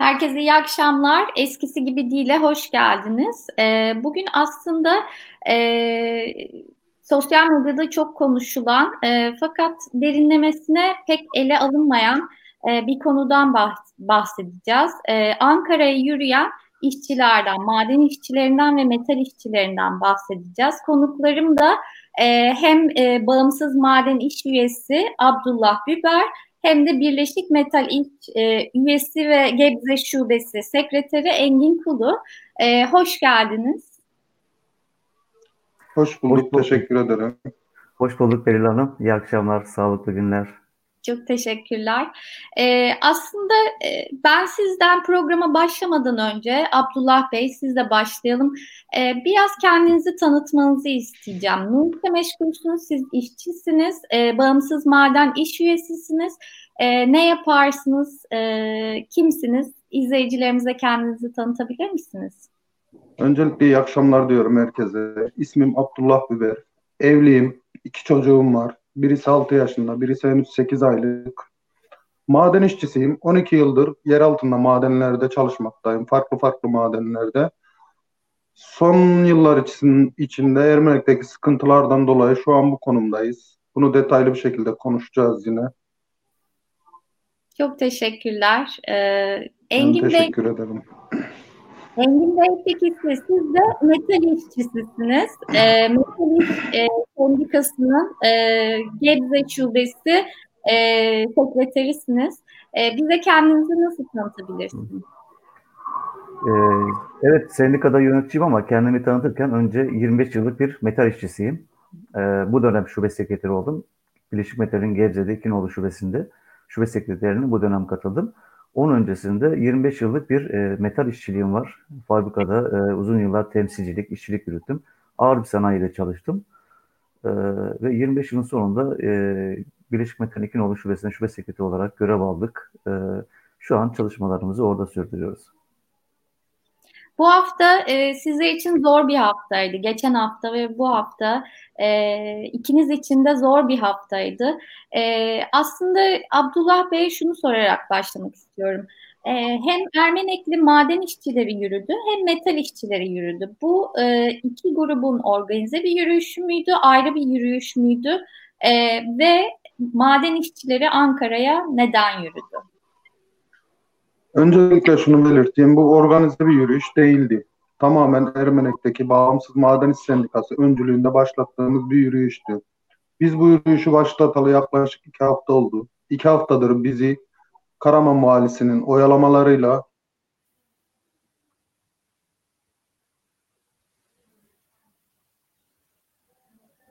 Herkese iyi akşamlar. Eskisi gibi değil'e hoş geldiniz. Ee, bugün aslında e, sosyal medyada çok konuşulan e, fakat derinlemesine pek ele alınmayan e, bir konudan bahsedeceğiz. E, Ankara'ya yürüyen işçilerden, maden işçilerinden ve metal işçilerinden bahsedeceğiz. Konuklarım da e, hem e, bağımsız maden iş üyesi Abdullah Biber hem de Birleşik Metal İlk e, üyesi ve Gebze Şubesi Sekreteri Engin Kulu. E, hoş geldiniz. Hoş bulduk, hoş bulduk. teşekkür ederim. Hoş bulduk Beril Hanım. İyi akşamlar, sağlıklı günler. Çok teşekkürler. Ee, aslında e, ben sizden programa başlamadan önce Abdullah Bey sizle başlayalım. Ee, biraz kendinizi tanıtmanızı isteyeceğim. İşle meşgulsünüz? Siz işçisiniz, e, bağımsız maden iş üyesisiniz. E, ne yaparsınız? E, kimsiniz? İzleyicilerimize kendinizi tanıtabilir misiniz? Öncelikle iyi akşamlar diyorum herkese. İsmim Abdullah Biber. Evliyim. iki çocuğum var. Birisi 6 yaşında, birisi henüz 8 aylık. Maden işçisiyim. 12 yıldır yer altında madenlerde çalışmaktayım. Farklı farklı madenlerde. Son yıllar içinde Ermenek'teki sıkıntılardan dolayı şu an bu konumdayız. Bunu detaylı bir şekilde konuşacağız yine. Çok teşekkürler. Ee, Engin ben teşekkür Bey, ederim. Engin Bey peki siz de metal işçisisiniz. E, metal iş e, sendikasının e, Gebze Şubesi e, sekreterisiniz. E, bize kendinizi nasıl tanıtabilirsiniz? Ee, evet, sendikada yöneticiyim ama kendimi tanıtırken önce 25 yıllık bir metal işçisiyim. Ee, bu dönem şube sekreteri oldum. Birleşik Metal'in Gebze'de İkinoğlu şubesinde şube sekreterine bu dönem katıldım. Onun öncesinde 25 yıllık bir e, metal işçiliğim var. Fabrikada e, uzun yıllar temsilcilik, işçilik yürüttüm. Ağır bir sanayide çalıştım. E, ve 25 yılın sonunda e, Birleşik Metal İkinoğlu Şubesi'ne şube sekreteri olarak görev aldık. E, şu an çalışmalarımızı orada sürdürüyoruz. Bu hafta e, sizler için zor bir haftaydı. Geçen hafta ve bu hafta e, ikiniz için de zor bir haftaydı. E, aslında Abdullah Bey şunu sorarak başlamak istiyorum. E, hem Ermenekli maden işçileri yürüdü hem metal işçileri yürüdü. Bu e, iki grubun organize bir yürüyüş müydü, ayrı bir yürüyüş müydü? E, ve maden işçileri Ankara'ya neden yürüdü? Öncelikle şunu belirteyim. Bu organize bir yürüyüş değildi. Tamamen Ermenek'teki Bağımsız Maden İş Sendikası öncülüğünde başlattığımız bir yürüyüştü. Biz bu yürüyüşü başlatalı yaklaşık iki hafta oldu. İki haftadır bizi Karaman Valisi'nin oyalamalarıyla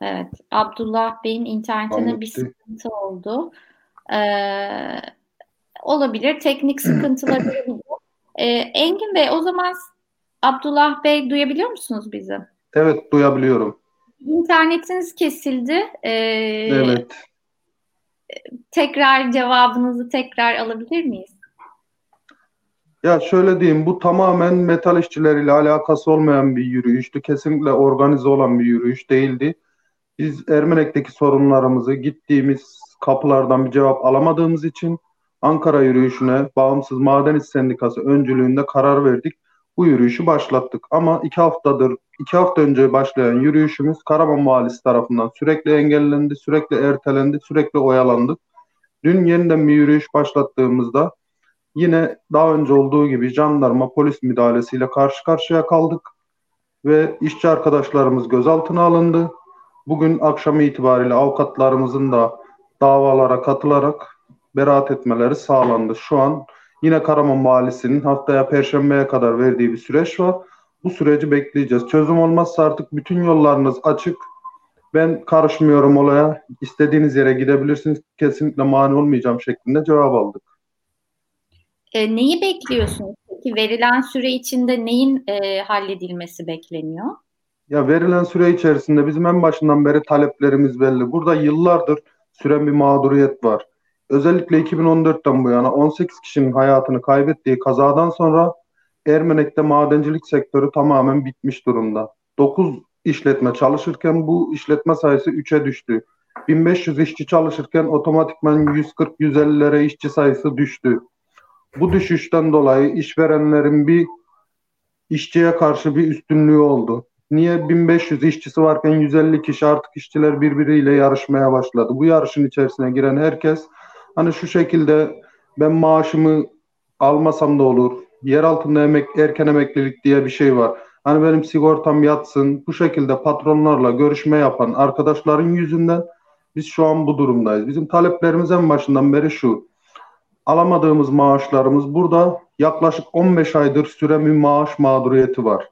Evet, Abdullah Bey'in internetine bir sıkıntı oldu. Ee, olabilir, teknik sıkıntıları olabilir. Ee, Engin Bey, o zaman Abdullah Bey duyabiliyor musunuz bizi? Evet, duyabiliyorum. İnternetiniz kesildi. Ee, evet. Tekrar cevabınızı tekrar alabilir miyiz? Ya şöyle diyeyim, bu tamamen metal işçileriyle alakası olmayan bir yürüyüştü. Kesinlikle organize olan bir yürüyüş değildi. Biz Ermenek'teki sorunlarımızı gittiğimiz kapılardan bir cevap alamadığımız için Ankara yürüyüşüne Bağımsız Maden İş Sendikası öncülüğünde karar verdik. Bu yürüyüşü başlattık. Ama iki haftadır, iki hafta önce başlayan yürüyüşümüz Karaman Valisi tarafından sürekli engellendi, sürekli ertelendi, sürekli oyalandı. Dün yeniden bir yürüyüş başlattığımızda yine daha önce olduğu gibi jandarma polis müdahalesiyle karşı karşıya kaldık ve işçi arkadaşlarımız gözaltına alındı. Bugün akşam itibariyle avukatlarımızın da davalara katılarak beraat etmeleri sağlandı. Şu an yine Karaman Valisi'nin haftaya Perşembe'ye kadar verdiği bir süreç var. Bu süreci bekleyeceğiz. Çözüm olmazsa artık bütün yollarınız açık. Ben karışmıyorum olaya. İstediğiniz yere gidebilirsiniz. Kesinlikle mani olmayacağım şeklinde cevap aldık. E, neyi bekliyorsunuz? Peki verilen süre içinde neyin e, halledilmesi bekleniyor? Ya verilen süre içerisinde bizim en başından beri taleplerimiz belli. Burada yıllardır süren bir mağduriyet var. Özellikle 2014'ten bu yana 18 kişinin hayatını kaybettiği kazadan sonra Ermenek'te madencilik sektörü tamamen bitmiş durumda. 9 işletme çalışırken bu işletme sayısı 3'e düştü. 1500 işçi çalışırken otomatikman 140-150'lere işçi sayısı düştü. Bu düşüşten dolayı işverenlerin bir işçiye karşı bir üstünlüğü oldu. Niye 1500 işçisi varken 150 kişi artık işçiler birbiriyle yarışmaya başladı. Bu yarışın içerisine giren herkes hani şu şekilde ben maaşımı almasam da olur. Yer altında emek, erken emeklilik diye bir şey var. Hani benim sigortam yatsın. Bu şekilde patronlarla görüşme yapan arkadaşların yüzünden biz şu an bu durumdayız. Bizim taleplerimiz en başından beri şu. Alamadığımız maaşlarımız burada yaklaşık 15 aydır süren bir maaş mağduriyeti var.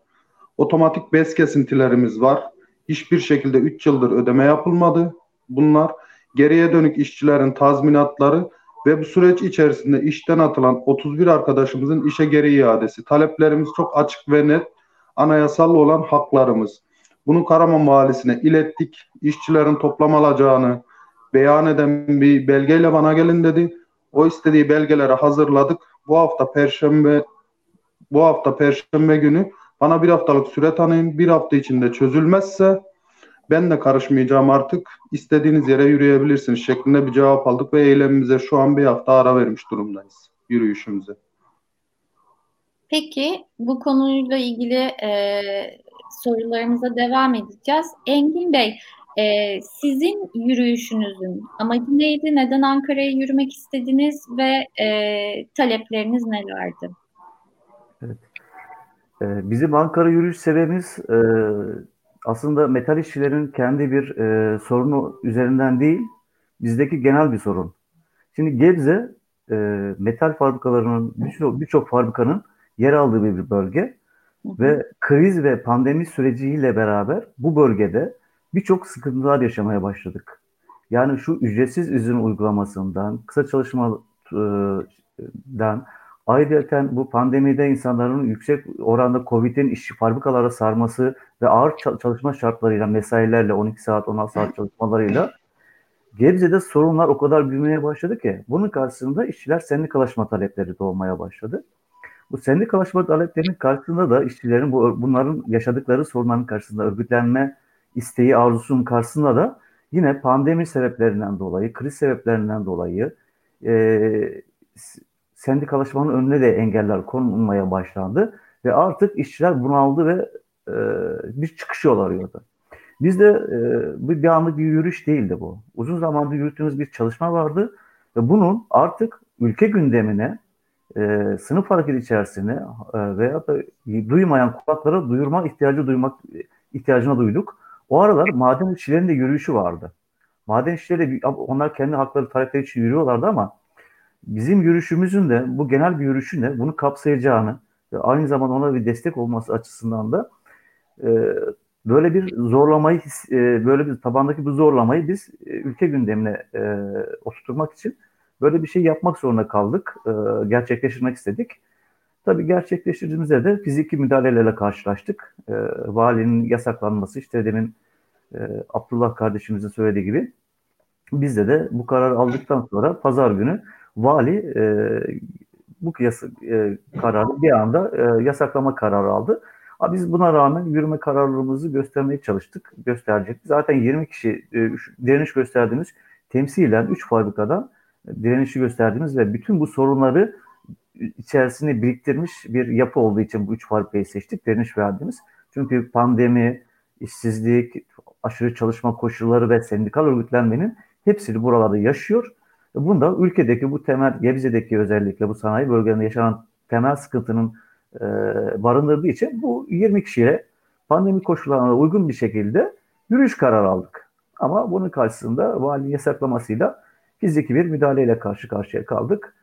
Otomatik bez kesintilerimiz var. Hiçbir şekilde 3 yıldır ödeme yapılmadı. Bunlar geriye dönük işçilerin tazminatları ve bu süreç içerisinde işten atılan 31 arkadaşımızın işe geri iadesi. Taleplerimiz çok açık ve net. Anayasal olan haklarımız. Bunu Karaman Valisi'ne ilettik. İşçilerin toplam alacağını beyan eden bir belgeyle bana gelin dedi. O istediği belgeleri hazırladık. Bu hafta perşembe bu hafta perşembe günü bana bir haftalık süre tanıyın. Bir hafta içinde çözülmezse ben de karışmayacağım artık. İstediğiniz yere yürüyebilirsiniz şeklinde bir cevap aldık ve eylemimize şu an bir hafta ara vermiş durumdayız. Yürüyüşümüze. Peki bu konuyla ilgili e, sorularımıza devam edeceğiz. Engin Bey, e, sizin yürüyüşünüzün amacı neydi? Neden Ankara'ya yürümek istediniz ve e, talepleriniz nelerdi? Evet. Ee, bizim Ankara yürüyüş sebebimiz e, aslında metal işçilerin kendi bir e, sorunu üzerinden değil, bizdeki genel bir sorun. Şimdi Gebze e, metal fabrikalarının birçok birçok fabrikanın yer aldığı bir bölge ve kriz ve pandemi süreciyle beraber bu bölgede birçok sıkıntılar yaşamaya başladık. Yani şu ücretsiz izin uygulamasından, kısa çalışmadan, ayrıca bu pandemide insanların yüksek oranda Covid'in işçi fabrikalara sarması ve ağır çalışma şartlarıyla, mesailerle, 12 saat, 16 saat çalışmalarıyla Gebze'de sorunlar o kadar büyümeye başladı ki bunun karşısında işçiler sendikalaşma talepleri doğmaya başladı. Bu sendikalaşma taleplerinin karşısında da işçilerin bu, bunların yaşadıkları sorunların karşısında örgütlenme isteği, arzusunun karşısında da yine pandemi sebeplerinden dolayı, kriz sebeplerinden dolayı e, sendikalaşmanın önüne de engeller konulmaya başlandı ve artık işçiler bunaldı ve e, bir çıkış yol arıyordu. Bizde e, bir, anlık bir yürüyüş değildi bu. Uzun zamandır yürüttüğümüz bir çalışma vardı ve bunun artık ülke gündemine e, sınıf hareketi içerisine e, veya da duymayan kulaklara duyurma ihtiyacı duymak ihtiyacına duyduk. O aralar maden işçilerinin de yürüyüşü vardı. Maden işçileri onlar kendi hakları talepleri için yürüyorlardı ama bizim yürüyüşümüzün de bu genel bir yürüyüşün de bunu kapsayacağını ve aynı zamanda ona bir destek olması açısından da e, böyle bir zorlamayı e, böyle bir tabandaki bu zorlamayı biz e, ülke gündemine e, oturtmak için böyle bir şey yapmak zorunda kaldık. E, gerçekleştirmek istedik. Tabii gerçekleştirdiğimizde de fiziki müdahalelerle karşılaştık. E, valinin yasaklanması işte demin e, Abdullah kardeşimizin söylediği gibi bizde de bu karar aldıktan sonra pazar günü vali e, bu yasa, e, kararı bir anda e, yasaklama kararı aldı. Ama biz buna rağmen yürüme kararlılığımızı göstermeye çalıştık, gösterecektik. Zaten 20 kişi e, direniş gösterdiğimiz temsilen 3 fabrikadan direnişi gösterdiğimiz ve bütün bu sorunları içerisine biriktirmiş bir yapı olduğu için bu üç fabrikayı seçtik, direniş verdiğimiz. Çünkü pandemi, işsizlik, aşırı çalışma koşulları ve sendikal örgütlenmenin hepsini buralarda yaşıyor. Bunda ülkedeki bu temel, Gebze'deki özellikle bu sanayi bölgelerinde yaşanan temel sıkıntının e, barındırdığı için bu 20 kişiye pandemi koşullarına uygun bir şekilde yürüyüş kararı aldık. Ama bunun karşısında valinin yasaklamasıyla fiziki bir müdahaleyle karşı karşıya kaldık.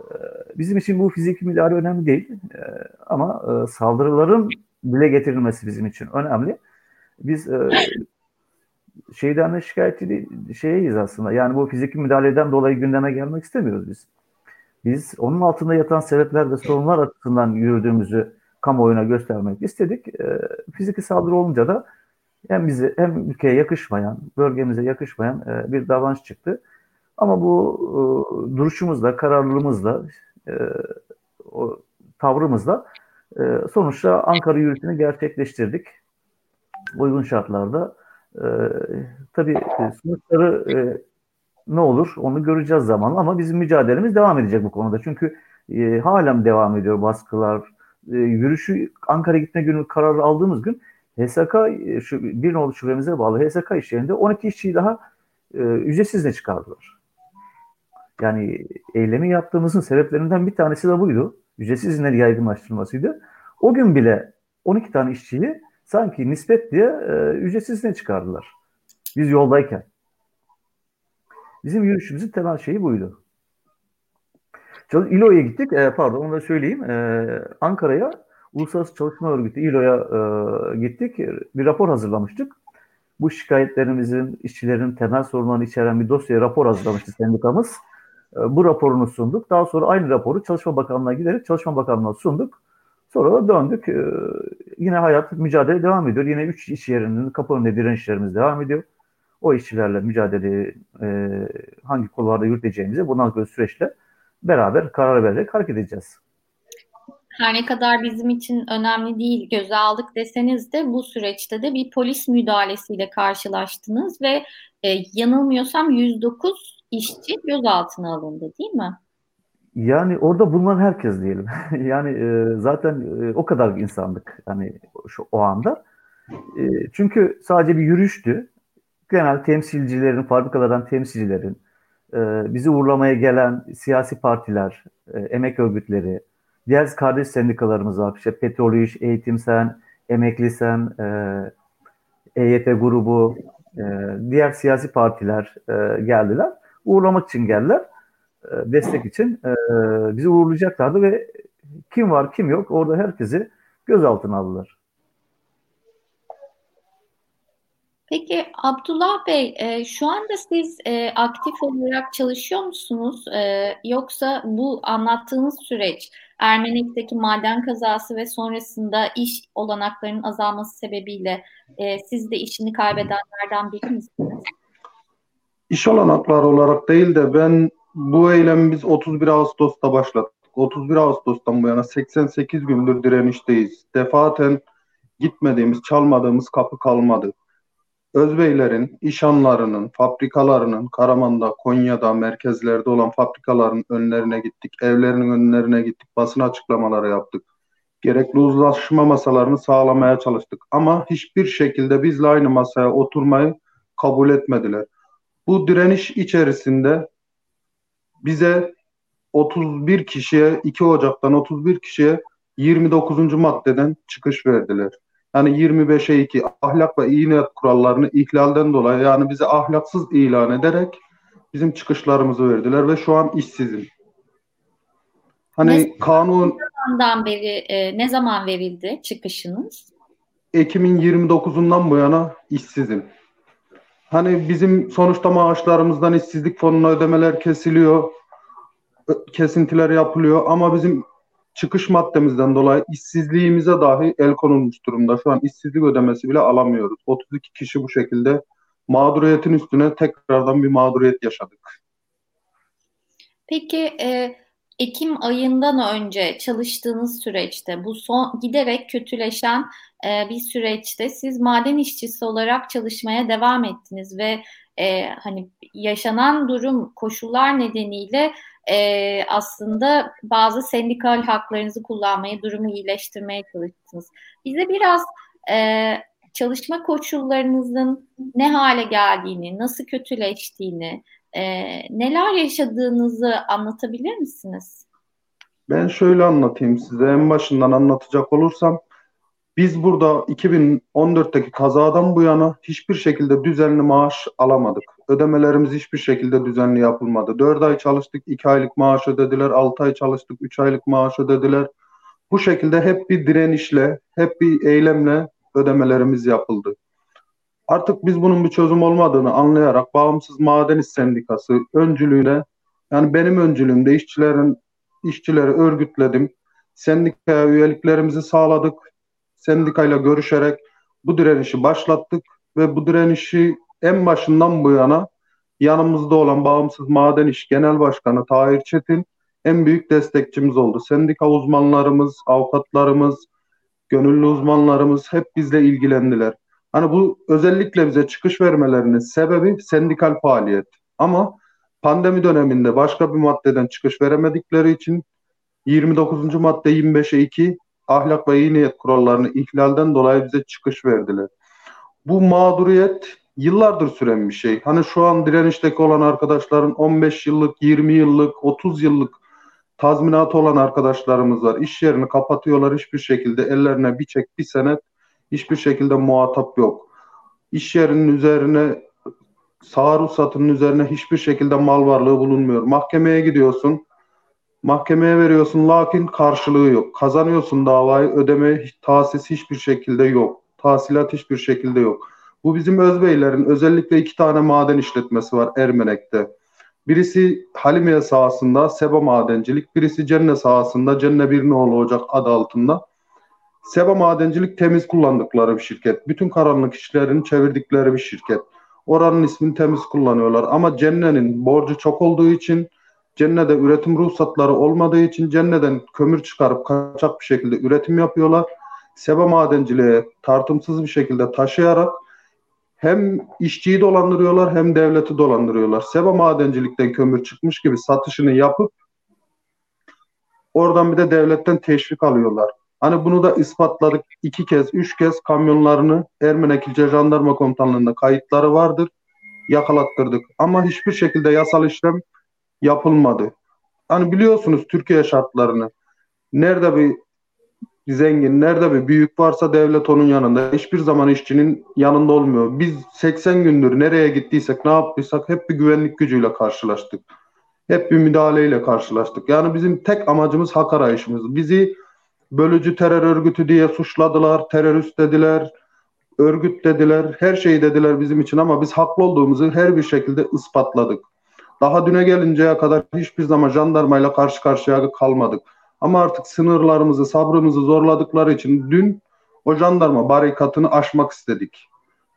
Ee, bizim için bu fiziki müdahale önemli değil ee, ama e, saldırıların dile getirilmesi bizim için önemli. Biz e, şeyden de şikayetçi şeyiz aslında. Yani bu fiziki müdahaleden dolayı gündeme gelmek istemiyoruz biz. Biz onun altında yatan sebepler ve sorunlar açısından yürüdüğümüzü kamuoyuna göstermek istedik. E, fiziki saldırı olunca da hem bize hem ülkeye yakışmayan, bölgemize yakışmayan e, bir davranış çıktı. Ama bu e, duruşumuzla, kararlılığımızla, e, o tavrımızla e, sonuçta Ankara yürüyüşünü gerçekleştirdik. Uygun şartlarda. E, tabii sonuçları e, ne olur onu göreceğiz zaman ama bizim mücadelemiz devam edecek bu konuda. Çünkü E, halen devam ediyor baskılar. E, yürüyüşü Ankara gitme günü kararı aldığımız gün HSK e, şu bir nolu şubemize bağlı HSK iş yerinde 12 işçiyi daha e, ücretsiz ne çıkardılar. Yani eylemi yaptığımızın sebeplerinden bir tanesi de buydu. Ücretsiz izinleri yaygınlaştırılmasıydı. O gün bile 12 tane işçiyi sanki nispet diye e, ücretsiz izne çıkardılar. Biz yoldayken. Bizim yürüyüşümüzün temel şeyi buydu. İLO'ya gittik. E, pardon onu da söyleyeyim. E, Ankara'ya Uluslararası Çalışma Örgütü İLO'ya e, gittik. Bir rapor hazırlamıştık. Bu şikayetlerimizin, işçilerin temel sorunlarını içeren bir dosyaya rapor hazırlamıştı sendikamız. E, bu raporunu sunduk. Daha sonra aynı raporu Çalışma Bakanlığı'na giderek Çalışma Bakanlığı'na sunduk. Sonra da döndük. E, yine hayat, mücadele devam ediyor. Yine üç iş yerinin kapı önünde direnişlerimiz devam ediyor. O işçilerle mücadele e, hangi kollarda yürüteceğimizi bundan sonra süreçle beraber karar vererek hareket edeceğiz. Her ne kadar bizim için önemli değil göze aldık deseniz de bu süreçte de bir polis müdahalesiyle karşılaştınız ve e, yanılmıyorsam 109 işçi gözaltına alındı değil mi? Yani orada bulunan herkes diyelim. yani e, zaten e, o kadar insanlık hani şu o anda. E, çünkü sadece bir yürüyüştü. Genel temsilcilerin, fabrikalardan temsilcilerin, e, bizi uğurlamaya gelen siyasi partiler, e, emek örgütleri, diğer kardeş sendikalarımız var. İşte Petrol İş, Eğitim Sen, Emekli Sen, e, EYT grubu, e, diğer siyasi partiler e, geldiler. Uğurlamak için geldiler. E, destek için e, bizi uğurlayacaklardı ve kim var kim yok orada herkesi gözaltına aldılar. Peki Abdullah Bey, e, şu anda siz e, aktif olarak çalışıyor musunuz? E, yoksa bu anlattığınız süreç Ermenek'teki maden kazası ve sonrasında iş olanaklarının azalması sebebiyle e, siz de işini kaybedenlerden biri misiniz? İş olanakları olarak değil de ben bu eylemi biz 31 Ağustos'ta başlattık. 31 Ağustos'tan bu yana 88 gündür direnişteyiz. Defaten gitmediğimiz, çalmadığımız kapı kalmadı. Özbeylerin, işanlarının, fabrikalarının, Karaman'da, Konya'da, merkezlerde olan fabrikaların önlerine gittik. Evlerinin önlerine gittik. Basın açıklamaları yaptık. Gerekli uzlaşma masalarını sağlamaya çalıştık. Ama hiçbir şekilde bizle aynı masaya oturmayı kabul etmediler. Bu direniş içerisinde bize 31 kişiye 2 Ocak'tan 31 kişiye 29. maddeden çıkış verdiler. Yani 25'e 2 ahlak ve iyi niyet kurallarını ihlalden dolayı yani bizi ahlaksız ilan ederek bizim çıkışlarımızı verdiler ve şu an işsizim. Hani ne kanun zamandan beri e, ne zaman verildi çıkışınız? Ekim'in 29'undan bu yana işsizim. Hani bizim sonuçta maaşlarımızdan işsizlik fonuna ödemeler kesiliyor. Kesintiler yapılıyor ama bizim çıkış maddemizden dolayı işsizliğimize dahi el konulmuş durumda. Şu an işsizlik ödemesi bile alamıyoruz. 32 kişi bu şekilde mağduriyetin üstüne tekrardan bir mağduriyet yaşadık. Peki e, Ekim ayından önce çalıştığınız süreçte bu son giderek kötüleşen e, bir süreçte siz maden işçisi olarak çalışmaya devam ettiniz ve e, hani yaşanan durum koşullar nedeniyle e, aslında bazı sendikal haklarınızı kullanmaya, durumu iyileştirmeye çalıştınız. Bize biraz e, çalışma koşullarınızın ne hale geldiğini, nasıl kötüleştiğini, e, neler yaşadığınızı anlatabilir misiniz? Ben şöyle anlatayım size. En başından anlatacak olursam biz burada 2014'teki kazadan bu yana hiçbir şekilde düzenli maaş alamadık. Ödemelerimiz hiçbir şekilde düzenli yapılmadı. 4 ay çalıştık, 2 aylık maaş ödediler. 6 ay çalıştık, 3 aylık maaş ödediler. Bu şekilde hep bir direnişle, hep bir eylemle ödemelerimiz yapıldı. Artık biz bunun bir çözüm olmadığını anlayarak Bağımsız Maden İş Sendikası öncülüğüne yani benim öncülüğümde işçilerin işçileri örgütledim. Sendikaya üyeliklerimizi sağladık. Sendikayla görüşerek bu direnişi başlattık ve bu direnişi en başından bu yana yanımızda olan Bağımsız Maden İş Genel Başkanı Tahir Çetin en büyük destekçimiz oldu. Sendika uzmanlarımız, avukatlarımız, gönüllü uzmanlarımız hep bizle ilgilendiler. Hani bu özellikle bize çıkış vermelerinin sebebi sendikal faaliyet. Ama pandemi döneminde başka bir maddeden çıkış veremedikleri için 29. madde 25'e 2 ahlak ve iyi niyet kurallarını ihlalden dolayı bize çıkış verdiler. Bu mağduriyet yıllardır süren bir şey. Hani şu an direnişteki olan arkadaşların 15 yıllık, 20 yıllık, 30 yıllık tazminatı olan arkadaşlarımız var. İş yerini kapatıyorlar hiçbir şekilde ellerine bir çek bir senet hiçbir şekilde muhatap yok. İş yerinin üzerine sağ ruhsatının üzerine hiçbir şekilde mal varlığı bulunmuyor. Mahkemeye gidiyorsun. Mahkemeye veriyorsun lakin karşılığı yok. Kazanıyorsun davayı ödeme tahsis hiçbir şekilde yok. Tahsilat hiçbir şekilde yok. Bu bizim Özbeylerin özellikle iki tane maden işletmesi var Ermenek'te. Birisi Halimiye sahasında Seba Madencilik, birisi Cenne sahasında Cenne Bir Noğlu Ocak adı altında. Seba Madencilik temiz kullandıkları bir şirket. Bütün karanlık işlerini çevirdikleri bir şirket. Oranın ismini temiz kullanıyorlar. Ama Cenne'nin borcu çok olduğu için Cenne'de üretim ruhsatları olmadığı için Cenne'den kömür çıkarıp kaçak bir şekilde üretim yapıyorlar. Seba madenciliğe tartımsız bir şekilde taşıyarak hem işçiyi dolandırıyorlar hem devleti dolandırıyorlar. Seba madencilikten kömür çıkmış gibi satışını yapıp oradan bir de devletten teşvik alıyorlar. Hani bunu da ispatladık. iki kez, üç kez kamyonlarını Ermenek İlçe Jandarma Komutanlığı'nda kayıtları vardır. Yakalattırdık. Ama hiçbir şekilde yasal işlem yapılmadı. Hani biliyorsunuz Türkiye şartlarını. Nerede bir zengin, nerede bir büyük varsa devlet onun yanında. Hiçbir zaman işçinin yanında olmuyor. Biz 80 gündür nereye gittiysek, ne yaptıysak hep bir güvenlik gücüyle karşılaştık. Hep bir müdahaleyle karşılaştık. Yani bizim tek amacımız hak arayışımız. Bizi bölücü terör örgütü diye suçladılar, terörist dediler, örgüt dediler, her şeyi dediler bizim için ama biz haklı olduğumuzu her bir şekilde ispatladık. Daha düne gelinceye kadar hiçbir zaman jandarmayla karşı karşıya kalmadık. Ama artık sınırlarımızı, sabrımızı zorladıkları için dün o jandarma barikatını aşmak istedik.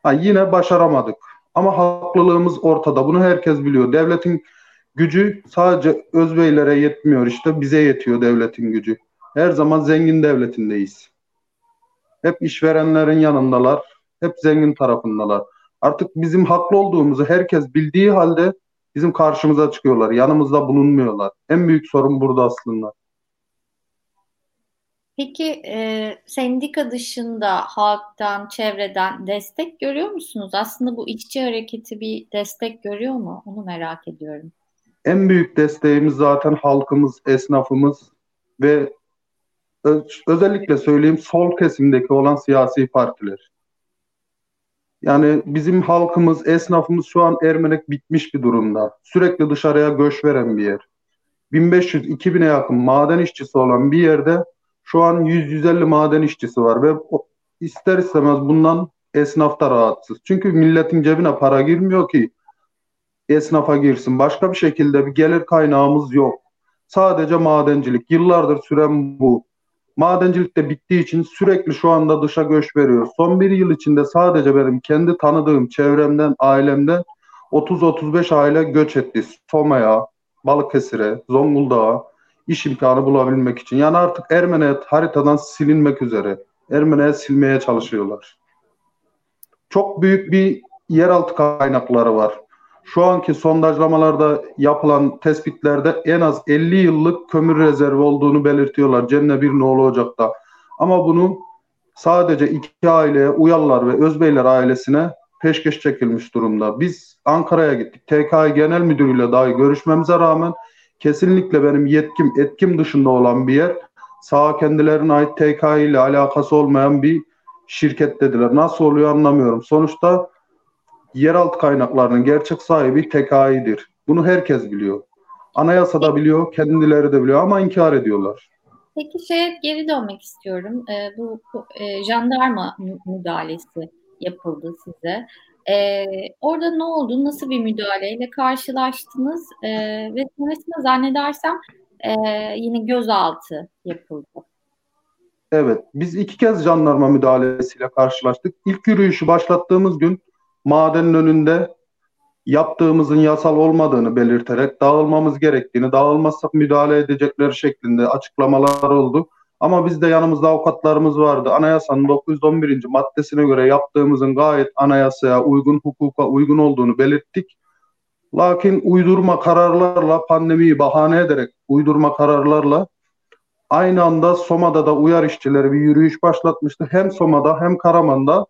Ha, yine başaramadık. Ama haklılığımız ortada. Bunu herkes biliyor. Devletin gücü sadece özbeylere yetmiyor işte. Bize yetiyor devletin gücü. Her zaman zengin devletindeyiz. Hep işverenlerin yanındalar. Hep zengin tarafındalar. Artık bizim haklı olduğumuzu herkes bildiği halde bizim karşımıza çıkıyorlar. Yanımızda bulunmuyorlar. En büyük sorun burada aslında. Peki e, sendika dışında halktan, çevreden destek görüyor musunuz? Aslında bu işçi hareketi bir destek görüyor mu? Onu merak ediyorum. En büyük desteğimiz zaten halkımız, esnafımız ve özellikle söyleyeyim sol kesimdeki olan siyasi partiler. Yani bizim halkımız, esnafımız şu an Ermenek bitmiş bir durumda. Sürekli dışarıya göç veren bir yer. 1500-2000'e yakın maden işçisi olan bir yerde şu an 100-150 maden işçisi var ve ister istemez bundan esnaf da rahatsız. Çünkü milletin cebine para girmiyor ki esnafa girsin. Başka bir şekilde bir gelir kaynağımız yok. Sadece madencilik. Yıllardır süren bu. Madencilik de bittiği için sürekli şu anda dışa göç veriyor. Son bir yıl içinde sadece benim kendi tanıdığım çevremden, ailemden 30-35 aile göç etti. Soma'ya, Balıkesir'e, Zonguldak'a iş imkanı bulabilmek için. Yani artık Ermenet haritadan silinmek üzere. Ermeni'ye silmeye çalışıyorlar. Çok büyük bir yeraltı kaynakları var. Şu anki sondajlamalarda yapılan tespitlerde en az 50 yıllık kömür rezervi olduğunu belirtiyorlar. Cenne bir nolu Ocak'ta. Ama bunu sadece iki aileye, Uyallar ve Özbeyler ailesine peşkeş çekilmiş durumda. Biz Ankara'ya gittik. TKI Genel Müdürüyle dahi görüşmemize rağmen kesinlikle benim yetkim, etkim dışında olan bir yer. Sağ kendilerine ait TKI ile alakası olmayan bir şirket dediler. Nasıl oluyor anlamıyorum. Sonuçta yeraltı kaynaklarının gerçek sahibi TKI'dir. Bunu herkes biliyor. Anayasada biliyor, kendileri de biliyor ama inkar ediyorlar. Peki şeye geri dönmek istiyorum. E, bu, bu e, jandarma müdahalesi yapıldı size. E, orada ne oldu? Nasıl bir müdahaleyle karşılaştınız? E, ve sonrasında zannedersem e, yine gözaltı yapıldı. Evet, biz iki kez jandarma müdahalesiyle karşılaştık. İlk yürüyüşü başlattığımız gün madenin önünde yaptığımızın yasal olmadığını belirterek dağılmamız gerektiğini, dağılmazsak müdahale edecekleri şeklinde açıklamalar oldu. Ama bizde yanımızda avukatlarımız vardı. Anayasanın 911. maddesine göre yaptığımızın gayet anayasaya uygun, hukuka uygun olduğunu belirttik. Lakin uydurma kararlarla, pandemiyi bahane ederek uydurma kararlarla aynı anda Soma'da da uyar işçileri bir yürüyüş başlatmıştı. Hem Soma'da hem Karaman'da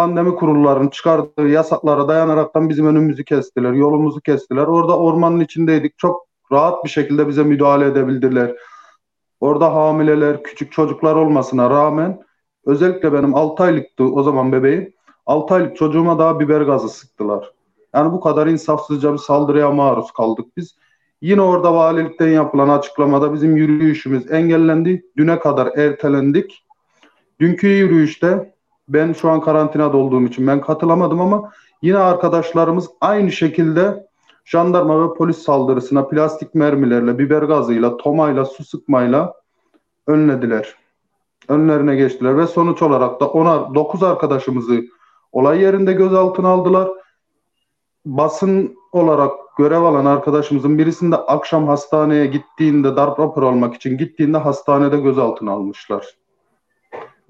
pandemi kurullarının çıkardığı yasaklara dayanaraktan bizim önümüzü kestiler, yolumuzu kestiler. Orada ormanın içindeydik. Çok rahat bir şekilde bize müdahale edebildiler. Orada hamileler, küçük çocuklar olmasına rağmen özellikle benim 6 aylıktı o zaman bebeğim. 6 aylık çocuğuma daha biber gazı sıktılar. Yani bu kadar insafsızca bir saldırıya maruz kaldık biz. Yine orada valilikten yapılan açıklamada bizim yürüyüşümüz engellendi. Düne kadar ertelendik. Dünkü yürüyüşte ben şu an karantinada olduğum için ben katılamadım ama yine arkadaşlarımız aynı şekilde jandarma ve polis saldırısına plastik mermilerle, biber gazıyla, tomayla, su sıkmayla önlediler. Önlerine geçtiler ve sonuç olarak da ona 9 arkadaşımızı olay yerinde gözaltına aldılar. Basın olarak görev alan arkadaşımızın birisinde akşam hastaneye gittiğinde darp rapor almak için gittiğinde hastanede gözaltına almışlar.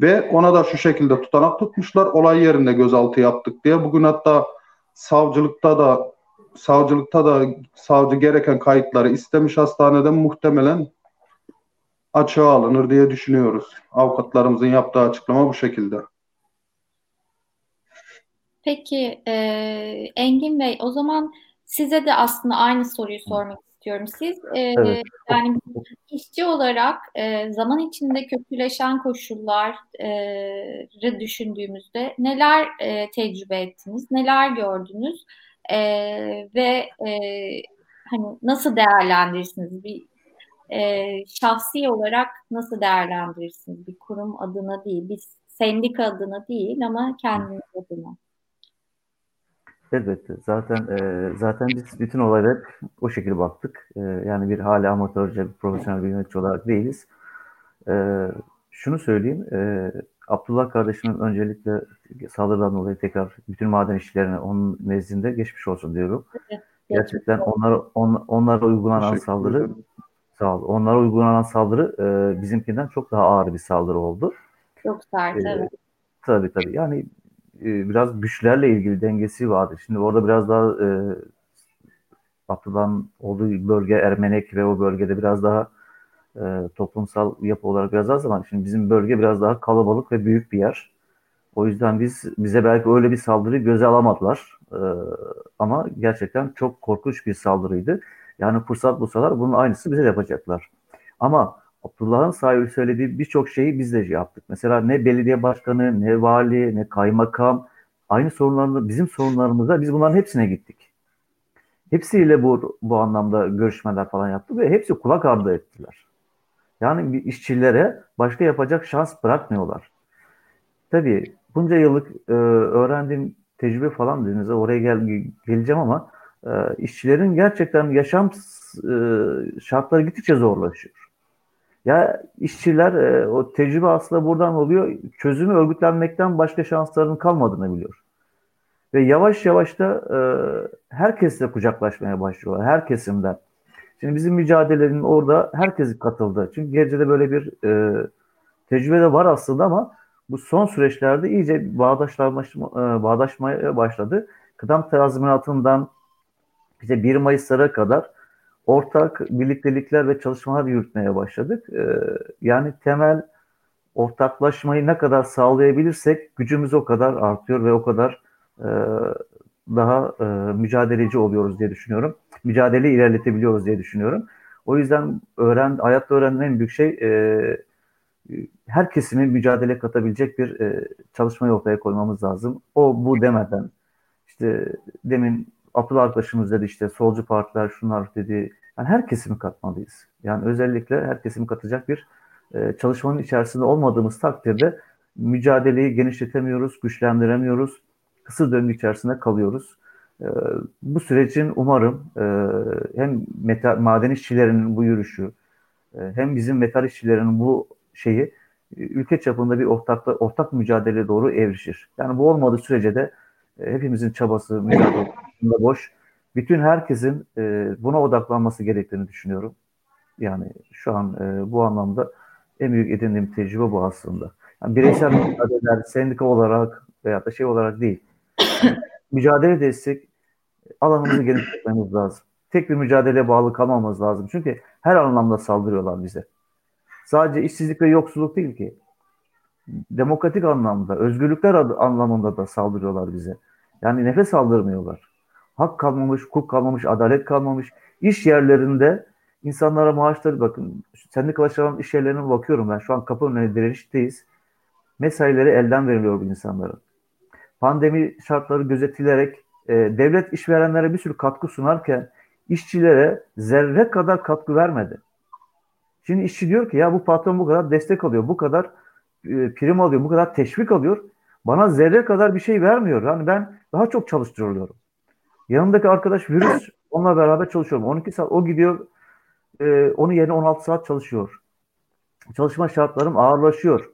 Ve ona da şu şekilde tutanak tutmuşlar. Olay yerinde gözaltı yaptık diye. Bugün hatta savcılıkta da savcılıkta da savcı gereken kayıtları istemiş hastaneden muhtemelen açığa alınır diye düşünüyoruz. Avukatlarımızın yaptığı açıklama bu şekilde. Peki e, Engin Bey o zaman size de aslında aynı soruyu sormak istiyorum. Siz e, evet. yani işçi olarak e, zaman içinde kötüleşen koşulları düşündüğümüzde neler e, tecrübe ettiniz, neler gördünüz e, ve e, hani nasıl değerlendirirsiniz bir e, şahsi olarak nasıl değerlendirirsiniz bir kurum adına değil, bir sendika adına değil ama kendiniz adına? Elbette. Zaten e, zaten biz bütün olaylar o şekilde baktık. E, yani bir hala amatörce, bir profesyonel bir yönetici olarak değiliz. E, şunu söyleyeyim. E, Abdullah kardeşimin öncelikle saldırıdan dolayı tekrar bütün maden işçilerine onun nezdinde geçmiş olsun diyorum. Evet, Gerçekten onlar on, onlara uygulanan saldırı sağ ol, onlara uygulanan saldırı e, bizimkinden çok daha ağır bir saldırı oldu. Çok sert, e, evet. Tabii tabii. Yani e, biraz güçlerle ilgili dengesi vardı. Şimdi orada biraz daha e, Batı'dan olduğu bölge Ermenek ve o bölgede biraz daha e, toplumsal yapı olarak biraz az ama şimdi bizim bölge biraz daha kalabalık ve büyük bir yer. O yüzden biz bize belki öyle bir saldırı göze alamadılar. E, ama gerçekten çok korkunç bir saldırıydı. Yani fırsat bulsalar bunun aynısı bize yapacaklar. Ama Abdullah'ın sahibi söylediği birçok şeyi biz de yaptık. Mesela ne belediye başkanı, ne vali, ne kaymakam aynı sorunlarını, bizim sorunlarımızda biz bunların hepsine gittik. Hepsiyle bu, bu anlamda görüşmeler falan yaptık ve hepsi kulak ardı ettiler. Yani bir işçilere başka yapacak şans bırakmıyorlar. Tabii bunca yıllık e, öğrendiğim tecrübe falan dediğinizde oraya gel, geleceğim ama e, işçilerin gerçekten yaşam e, şartları gittikçe zorlaşıyor. Ya işçiler e, o tecrübe aslında buradan oluyor. Çözümü örgütlenmekten başka şanslarının kalmadığını biliyor. Ve yavaş yavaş da e, herkesle kucaklaşmaya başlıyorlar. Her kesimden. Şimdi bizim mücadelenin orada herkes katıldı. Çünkü Gerce'de böyle bir e, tecrübe de var aslında ama bu son süreçlerde iyice bağdaşlaşma, e, bağdaşmaya başladı. Kıdem tazminatından bize 1 Mayıs'lara kadar ortak birliktelikler ve çalışmalar yürütmeye başladık. Ee, yani temel ortaklaşmayı ne kadar sağlayabilirsek gücümüz o kadar artıyor ve o kadar e, daha e, mücadeleci oluyoruz diye düşünüyorum. Mücadeleyi ilerletebiliyoruz diye düşünüyorum. O yüzden öğren, hayatta öğrenen en büyük şey e, her kesimin mücadele katabilecek bir e, çalışmayı ortaya koymamız lazım. O bu demeden işte demin Abdullah arkadaşımız dedi işte solcu partiler şunlar dedi. Yani her kesimi katmalıyız. Yani özellikle her kesimi katacak bir e, çalışmanın içerisinde olmadığımız takdirde mücadeleyi genişletemiyoruz, güçlendiremiyoruz. Kısır döngü içerisinde kalıyoruz. E, bu sürecin umarım e, hem metal, maden işçilerinin bu yürüyüşü e, hem bizim metal işçilerinin bu şeyi e, ülke çapında bir ortakla, ortak mücadele doğru evrişir. Yani bu olmadığı sürece de e, hepimizin çabası, mücadele boş. Bütün herkesin e, buna odaklanması gerektiğini düşünüyorum. Yani şu an e, bu anlamda en büyük edindiğim tecrübe bu aslında. Yani bireysel mücadeleler sendika olarak veya da şey olarak değil. mücadele destek alanımızı genişletmemiz lazım. Tek bir mücadeleye bağlı kalmamamız lazım. Çünkü her anlamda saldırıyorlar bize. Sadece işsizlik ve yoksulluk değil ki. Demokratik anlamda, özgürlükler anlamında da saldırıyorlar bize. Yani nefes aldırmıyorlar. Hak kalmamış, hukuk kalmamış, adalet kalmamış. İş yerlerinde insanlara maaşları bakın. Sendikalaşan iş yerlerine bakıyorum ben. Şu an kapı önüne direnişteyiz. Mesaileri elden veriliyor bu insanlara. Pandemi şartları gözetilerek e, devlet işverenlere bir sürü katkı sunarken işçilere zerre kadar katkı vermedi. Şimdi işçi diyor ki ya bu patron bu kadar destek alıyor, bu kadar e, prim alıyor, bu kadar teşvik alıyor. Bana zerre kadar bir şey vermiyor. Yani ben daha çok çalıştırılıyorum. Yanımdaki arkadaş virüs, onunla beraber çalışıyorum. 12 saat o gidiyor, e, onun yerine 16 saat çalışıyor. Çalışma şartlarım ağırlaşıyor.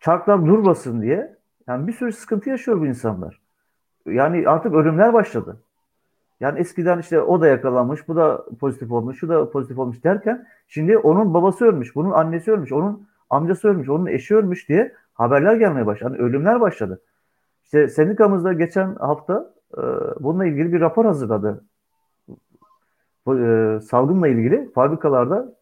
Çarklar durmasın diye yani bir sürü sıkıntı yaşıyor bu insanlar. Yani artık ölümler başladı. Yani eskiden işte o da yakalanmış, bu da pozitif olmuş, şu da pozitif olmuş derken şimdi onun babası ölmüş, bunun annesi ölmüş, onun amcası ölmüş, onun eşi ölmüş diye haberler gelmeye başladı. Yani ölümler başladı. İşte sendikamızda geçen hafta bununla ilgili bir rapor hazırladı. E, salgınla ilgili fabrikalarda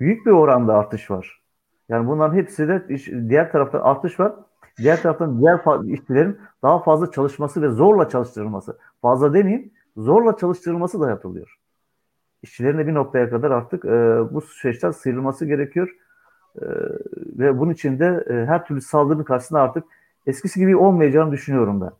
büyük bir oranda artış var. Yani bunların hepsi de diğer tarafta artış var. Diğer taraftan diğer işçilerin daha fazla çalışması ve zorla çalıştırılması. Fazla demeyeyim, zorla çalıştırılması da yapılıyor. İşçilerin de bir noktaya kadar artık e, bu süreçten sıyrılması gerekiyor. E, ve bunun için de e, her türlü saldırının karşısında artık eskisi gibi olmayacağını düşünüyorum ben.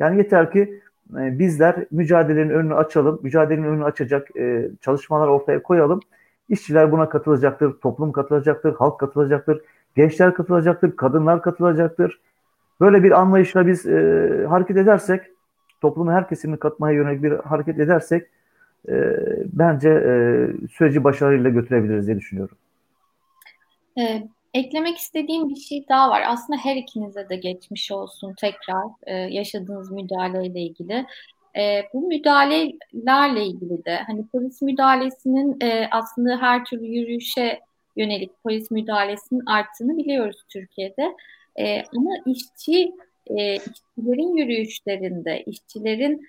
Yani yeter ki e, bizler mücadelenin önünü açalım, mücadelenin önünü açacak e, çalışmalar ortaya koyalım. İşçiler buna katılacaktır, toplum katılacaktır, halk katılacaktır, gençler katılacaktır, kadınlar katılacaktır. Böyle bir anlayışla biz e, hareket edersek, toplumu her kesimini katmaya yönelik bir hareket edersek e, bence e, süreci başarıyla götürebiliriz diye düşünüyorum. Eklemek istediğim bir şey daha var. Aslında her ikinize de geçmiş olsun tekrar e, yaşadığınız müdahaleyle ilgili. E, bu müdahalelerle ilgili de hani polis müdahalesinin e, aslında her türlü yürüyüşe yönelik polis müdahalesinin arttığını biliyoruz Türkiye'de. E, ama işçi e, işçilerin yürüyüşlerinde, işçilerin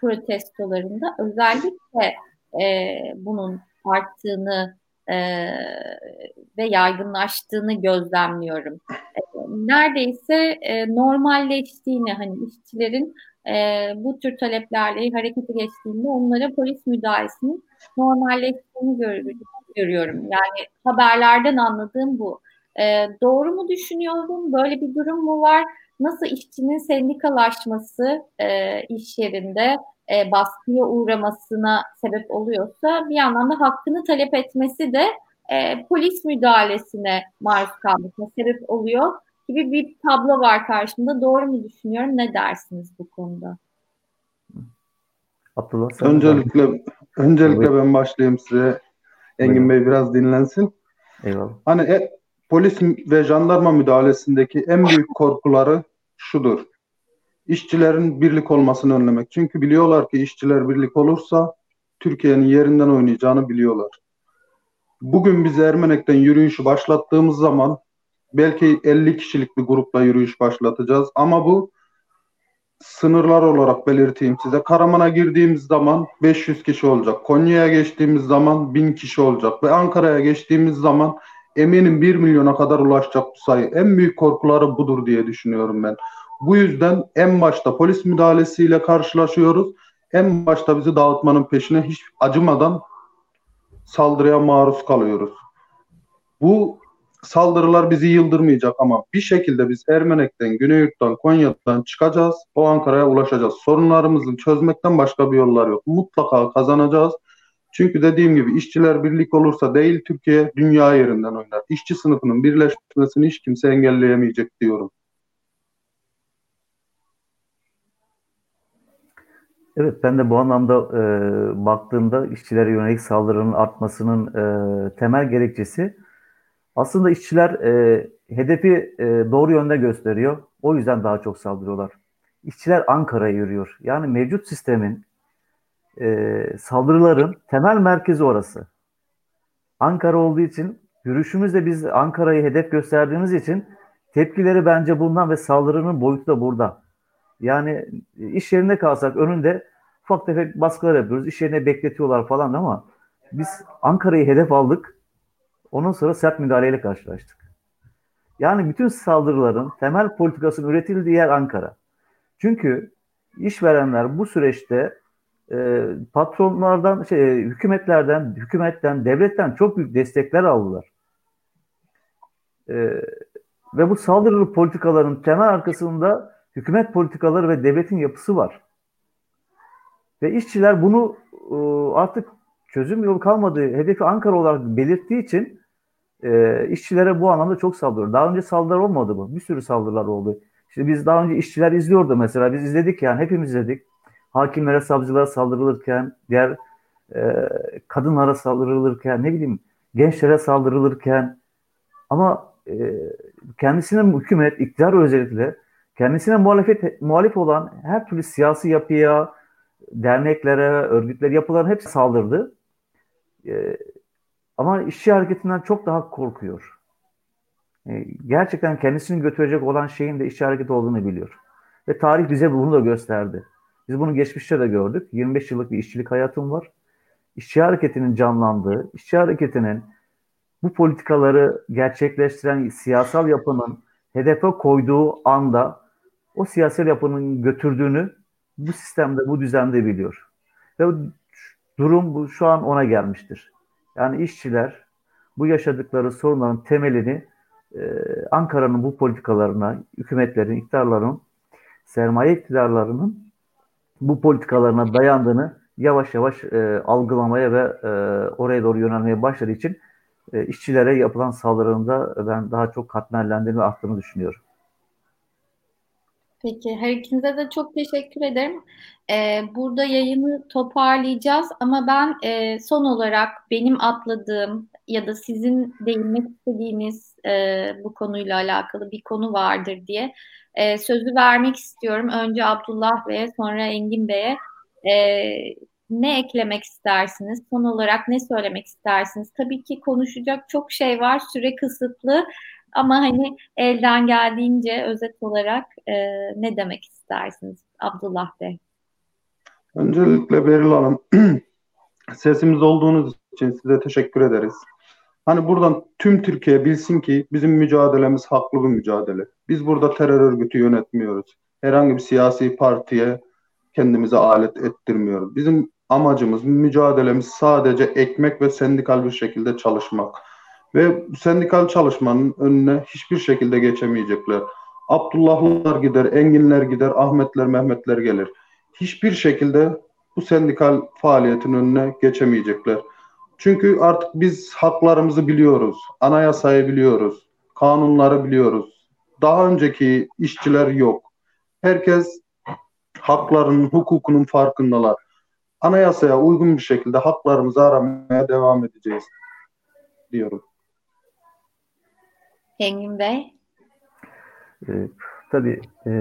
protestolarında özellikle e, bunun arttığını e, ve yaygınlaştığını gözlemliyorum. E, neredeyse e, normalleştiğini, hani işçilerin e, bu tür taleplerle harekete geçtiğinde onlara polis müdahalesinin normalleştiğini görüyorum görüyorum. Yani haberlerden anladığım bu. E, doğru mu düşünüyorum? Böyle bir durum mu var? Nasıl işçinin sendikalaşması e, iş yerinde e, baskıya uğramasına sebep oluyorsa bir yandan da hakkını talep etmesi de e, polis müdahalesine maruz kalmasına sebep oluyor gibi bir tablo var karşımda. Doğru mu düşünüyorum? Ne dersiniz bu konuda? Abdullah öncelikle öncelikle ben başlayayım size. Engin Bey biraz dinlensin. Eyvallah. Hani e, polis ve jandarma müdahalesindeki en büyük korkuları şudur. İşçilerin birlik olmasını önlemek. Çünkü biliyorlar ki işçiler birlik olursa Türkiye'nin yerinden oynayacağını biliyorlar. Bugün biz Ermenek'ten yürüyüşü başlattığımız zaman belki 50 kişilik bir grupla yürüyüş başlatacağız ama bu sınırlar olarak belirteyim size. Karaman'a girdiğimiz zaman 500 kişi olacak. Konya'ya geçtiğimiz zaman 1000 kişi olacak. Ve Ankara'ya geçtiğimiz zaman eminim 1 milyona kadar ulaşacak bu sayı. En büyük korkuları budur diye düşünüyorum ben. Bu yüzden en başta polis müdahalesiyle karşılaşıyoruz. En başta bizi dağıtmanın peşine hiç acımadan saldırıya maruz kalıyoruz. Bu saldırılar bizi yıldırmayacak ama bir şekilde biz Ermenek'ten, Güneyurt'tan, Konya'dan çıkacağız. O Ankara'ya ulaşacağız. Sorunlarımızı çözmekten başka bir yollar yok. Mutlaka kazanacağız. Çünkü dediğim gibi işçiler birlik olursa değil Türkiye dünya yerinden oynar. İşçi sınıfının birleşmesini hiç kimse engelleyemeyecek diyorum. Evet ben de bu anlamda e, baktığımda işçilere yönelik saldırının artmasının e, temel gerekçesi aslında işçiler e, hedefi e, doğru yönde gösteriyor. O yüzden daha çok saldırıyorlar. İşçiler Ankara'ya yürüyor. Yani mevcut sistemin e, saldırıların temel merkezi orası. Ankara olduğu için yürüyüşümüzde biz Ankara'yı hedef gösterdiğimiz için tepkileri bence bundan ve saldırının boyutu da burada. Yani iş yerinde kalsak önünde ufak tefek baskılar yapıyoruz. İş yerine bekletiyorlar falan ama biz Ankara'yı hedef aldık Ondan sonra sert müdahaleyle karşılaştık. Yani bütün saldırıların temel politikasının üretildiği yer Ankara. Çünkü işverenler bu süreçte e, patronlardan, şey, hükümetlerden, hükümetten, devletten çok büyük destekler aldılar. E, ve bu saldırılı politikaların temel arkasında hükümet politikaları ve devletin yapısı var. Ve işçiler bunu e, artık çözüm yolu kalmadığı hedefi Ankara olarak belirttiği için e, işçilere bu anlamda çok saldırıyor. Daha önce saldırılar olmadı mı? Bir sürü saldırılar oldu. İşte biz daha önce işçiler izliyordu mesela. Biz izledik yani hepimiz izledik. Hakimlere, savcılara saldırılırken, diğer e, kadınlara saldırılırken, ne bileyim gençlere saldırılırken ama e, kendisine hükümet, iktidar özellikle kendisine muhalefet, muhalif olan her türlü siyasi yapıya, derneklere, örgütler, yapıların hepsi saldırdı. E, ama işçi hareketinden çok daha korkuyor. E, gerçekten kendisini götürecek olan şeyin de işçi hareketi olduğunu biliyor. Ve tarih bize bunu da gösterdi. Biz bunu geçmişte de gördük. 25 yıllık bir işçilik hayatım var. İşçi hareketinin canlandığı, işçi hareketinin bu politikaları gerçekleştiren siyasal yapının hedefe koyduğu anda o siyasal yapının götürdüğünü bu sistemde, bu düzende biliyor. Ve durum bu şu an ona gelmiştir. Yani işçiler bu yaşadıkları sorunların temelini e, Ankara'nın bu politikalarına, hükümetlerin, iktidarların, sermaye iktidarlarının bu politikalarına dayandığını yavaş yavaş e, algılamaya ve e, oraya doğru yönelmeye başladığı için e, işçilere yapılan saldırının ben daha çok katmerlendiğini ve arttığını düşünüyorum. Peki her ikinize de çok teşekkür ederim. Ee, burada yayını toparlayacağız ama ben e, son olarak benim atladığım ya da sizin değinmek istediğiniz e, bu konuyla alakalı bir konu vardır diye e, sözü vermek istiyorum. Önce Abdullah Bey'e sonra Engin Bey'e. E, ne eklemek istersiniz? Son olarak ne söylemek istersiniz? Tabii ki konuşacak çok şey var. Süre kısıtlı. Ama hani elden geldiğince özet olarak e, ne demek istersiniz Abdullah Bey? Öncelikle Beril Hanım sesimiz olduğunuz için size teşekkür ederiz. Hani buradan tüm Türkiye bilsin ki bizim mücadelemiz haklı bir mücadele. Biz burada terör örgütü yönetmiyoruz. Herhangi bir siyasi partiye kendimize alet ettirmiyoruz. Bizim amacımız, mücadelemiz sadece ekmek ve sendikal bir şekilde çalışmak. Ve sendikal çalışmanın önüne hiçbir şekilde geçemeyecekler. Abdullahlar gider, Enginler gider, Ahmetler, Mehmetler gelir. Hiçbir şekilde bu sendikal faaliyetin önüne geçemeyecekler. Çünkü artık biz haklarımızı biliyoruz, anayasayı biliyoruz, kanunları biliyoruz. Daha önceki işçiler yok. Herkes haklarının, hukukunun farkındalar. Anayasaya uygun bir şekilde haklarımızı aramaya devam edeceğiz diyorum. Engin Bey? E, tabii e,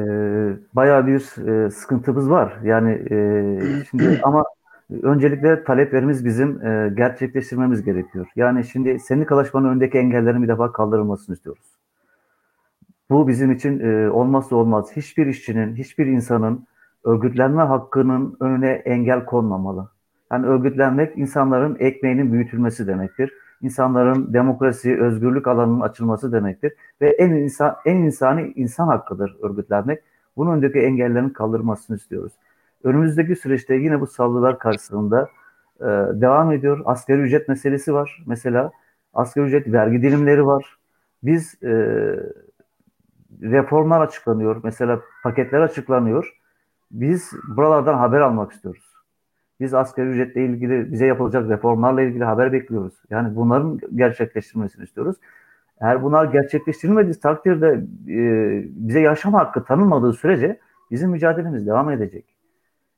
bayağı bir e, sıkıntımız var. Yani e, şimdi ama öncelikle taleplerimiz bizim e, gerçekleştirmemiz gerekiyor. Yani şimdi sendikalaşmanın önündeki engellerin bir defa kaldırılmasını istiyoruz. Bu bizim için e, olmazsa olmaz. Hiçbir işçinin, hiçbir insanın örgütlenme hakkının önüne engel konmamalı. Yani örgütlenmek insanların ekmeğinin büyütülmesi demektir insanların demokrasi, özgürlük alanının açılması demektir. Ve en insan en insani insan hakkıdır örgütlenmek. Bunun öndeki engellerin kaldırılmasını istiyoruz. Önümüzdeki süreçte yine bu saldırılar karşısında e, devam ediyor. Asgari ücret meselesi var. Mesela asgari ücret vergi dilimleri var. Biz e, reformlar açıklanıyor. Mesela paketler açıklanıyor. Biz buralardan haber almak istiyoruz. Biz asgari ücretle ilgili bize yapılacak reformlarla ilgili haber bekliyoruz. Yani bunların gerçekleştirilmesini istiyoruz. Eğer bunlar gerçekleştirilmediği takdirde e, bize yaşam hakkı tanınmadığı sürece bizim mücadelemiz devam edecek.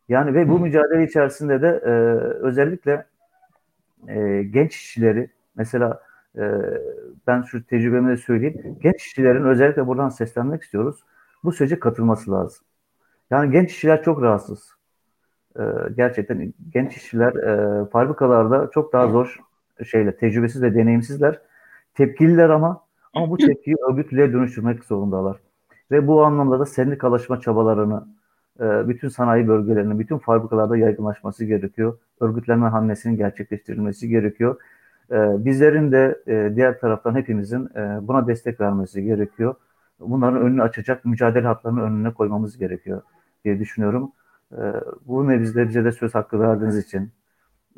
Yani ve bu mücadele içerisinde de e, özellikle e, genç işçileri mesela e, ben şu tecrübemi de söyleyeyim. Genç işçilerin özellikle buradan seslenmek istiyoruz. Bu sürece katılması lazım. Yani genç işçiler çok rahatsız. E, gerçekten genç işçiler e, fabrikalarda çok daha zor şeyle tecrübesiz ve deneyimsizler. Tepkililer ama ama bu tepkiyi örgütlüğe dönüştürmek zorundalar. Ve bu anlamda da sendikalaşma çabalarını e, bütün sanayi bölgelerinin, bütün fabrikalarda yaygınlaşması gerekiyor. Örgütlenme hamlesinin gerçekleştirilmesi gerekiyor. E, bizlerin de e, diğer taraftan hepimizin buna destek vermesi gerekiyor. Bunların önünü açacak mücadele hatlarının önüne koymamız gerekiyor diye düşünüyorum. E, bu nebizde bize de söz hakkı verdiğiniz için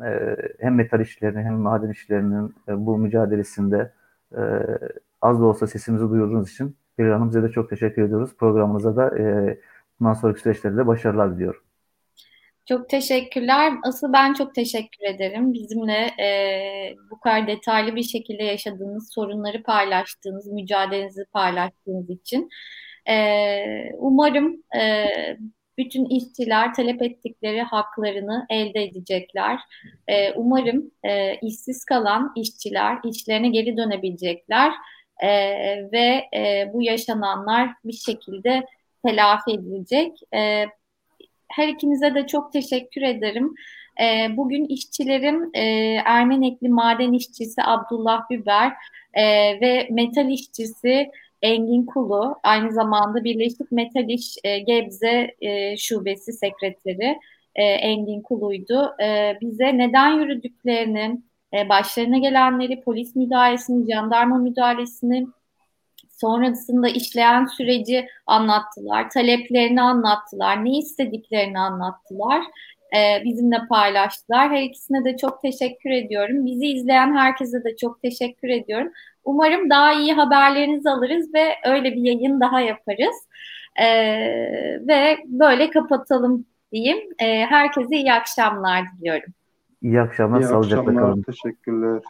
e, hem metal işçilerinin hem maden işçilerinin e, bu mücadelesinde e, az da olsa sesimizi duyurduğunuz için Pelin Hanım size de çok teşekkür ediyoruz. Programımıza da bundan sonraki süreçlerde de başarılar diliyorum. Çok teşekkürler. Asıl ben çok teşekkür ederim. Bizimle e, bu kadar detaylı bir şekilde yaşadığınız sorunları paylaştığınız, mücadelenizi paylaştığınız için. E, umarım e, bütün işçiler talep ettikleri haklarını elde edecekler. E, umarım e, işsiz kalan işçiler işlerine geri dönebilecekler e, ve e, bu yaşananlar bir şekilde telafi edilecek. E, her ikinize de çok teşekkür ederim. E, bugün işçilerim e, Ermenekli maden işçisi Abdullah Biber e, ve metal işçisi Engin Kulu, aynı zamanda Birleşik Metal İş e, Gebze e, Şubesi Sekreteri e, Engin Kulu'ydu. E, bize neden yürüdüklerini, e, başlarına gelenleri, polis müdahalesini, jandarma müdahalesini, sonrasında işleyen süreci anlattılar, taleplerini anlattılar, ne istediklerini anlattılar. Ee, bizimle paylaştılar. Her ikisine de çok teşekkür ediyorum. Bizi izleyen herkese de çok teşekkür ediyorum. Umarım daha iyi haberlerinizi alırız ve öyle bir yayın daha yaparız. Ee, ve böyle kapatalım diyeyim. Ee, herkese iyi akşamlar diliyorum. İyi akşamlar, iyi sağlıcakla akşamlar, kalın. Teşekkürler.